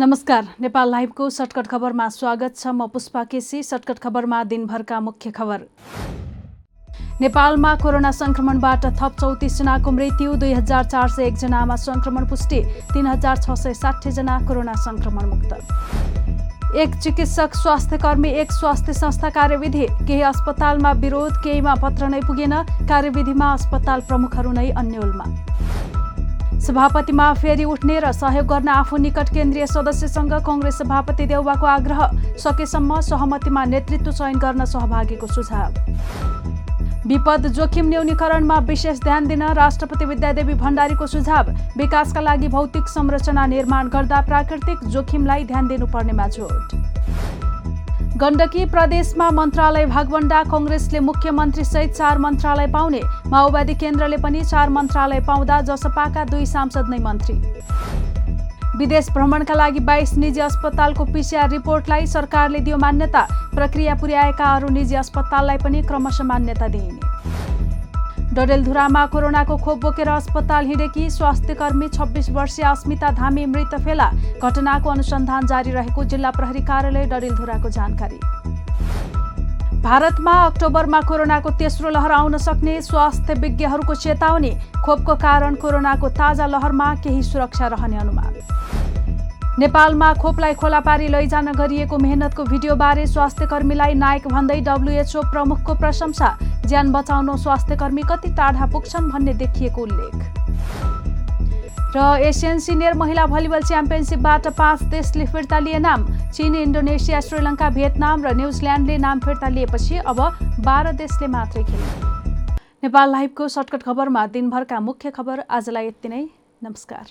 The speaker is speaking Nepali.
नमस्कार नेपाल लाइभको सर्टकट खबरमा स्वागत छ म पुष्पा केसी। सर्टकट खबरमा दिनभरका मुख्य खबर। नेपालमा कोरोना संक्रमणबाट थप चौतिसजनाको मृत्यु दुई हजार चार सय एकजनामा संक्रमण पुष्टि तिन हजार छ सय साठीजना कोरोना संक्रमण मुक्त एक चिकित्सक स्वास्थ्य कर्मी एक स्वास्थ्य संस्था कार्यविधि केही अस्पतालमा विरोध केहीमा पत्र नै पुगेन कार्यविधिमा अस्पताल प्रमुखहरू नै अन्यलमा। सभापतिमा फेरि उठ्ने र सहयोग गर्न आफू निकट केन्द्रीय सदस्यसँग कङ्ग्रेस सभापति देउवाको आग्रह सकेसम्म सहमतिमा नेतृत्व चयन गर्न सहभागीको सुझाव। विपद जोखिम न्यूनीकरणमा विशेष ध्यान दिन राष्ट्रपति विद्यादेवी भण्डारीको सुझाव विकासका लागि भौतिक संरचना निर्माण गर्दा प्राकृतिक जोखिमलाई ध्यान दिनुपर्नेमा जोड। गण्डकी प्रदेशमा मन्त्रालय भागवण्डा कङ्ग्रेसले मुख्यमन्त्री सहित चार मन्त्रालय पाउने माओवादी केन्द्रले पनि चार मन्त्रालय पाउँदा जसपाका दुई सांसद नै मन्त्री। विदेश भ्रमणका लागि बाइस निजी अस्पतालको पिसिआर रिपोर्टलाई सरकारले दियो मान्यता प्रक्रिया पुर्याएका अरू निजी अस्पताललाई पनि क्रमशः मान्यता दिइने। डडेलधुरामा कोरोनाको खोप बोकेर अस्पताल हिँडेकी स्वास्थ्यकर्मी छब्बिस वर्षीय अस्मिता धामी मृत फेला। घटनाको अनुसन्धान जारी रहेको जिल्ला प्रहरी कार्यालय डडेलधुराको जानकारी। भारतमा अक्टोबरमा कोरोनाको तेस्रो लहर आउन सक्ने स्वास्थ्य विज्ञहरूको चेतावनी। खोपको कारण कोरोनाको ताजा लहरमा केही सुरक्षा रहने अनुमान। नेपालमा खोपलाई खोला पारी लैजान गरिएको मेहनतको भिडियोबारे स्वास्थ्यकर्मीलाई नायक भन्दै डब्लुएचओ प्रमुखको प्रशंसा। ज्यान बचाउन स्वास्थ्यकर्मी कति टाढा पुग्छन् भन्ने देखिएको उल्लेख। र एसियन सिनियर महिला भलिबल च्याम्पियनसिपबाट पाँच देशले फिर्ता लिए नाम चिन इन्डोनेसिया श्रीलङ्का भियतनाम र न्युजिल्यान्डले नाम फिर्ता लिएपछि अब बाह्र देशले मात्रै खेले। नेपाल लाइभको सर्टकट खबरमा दिनभरका मुख्य खबर आजलाई यति नै। नमस्कार।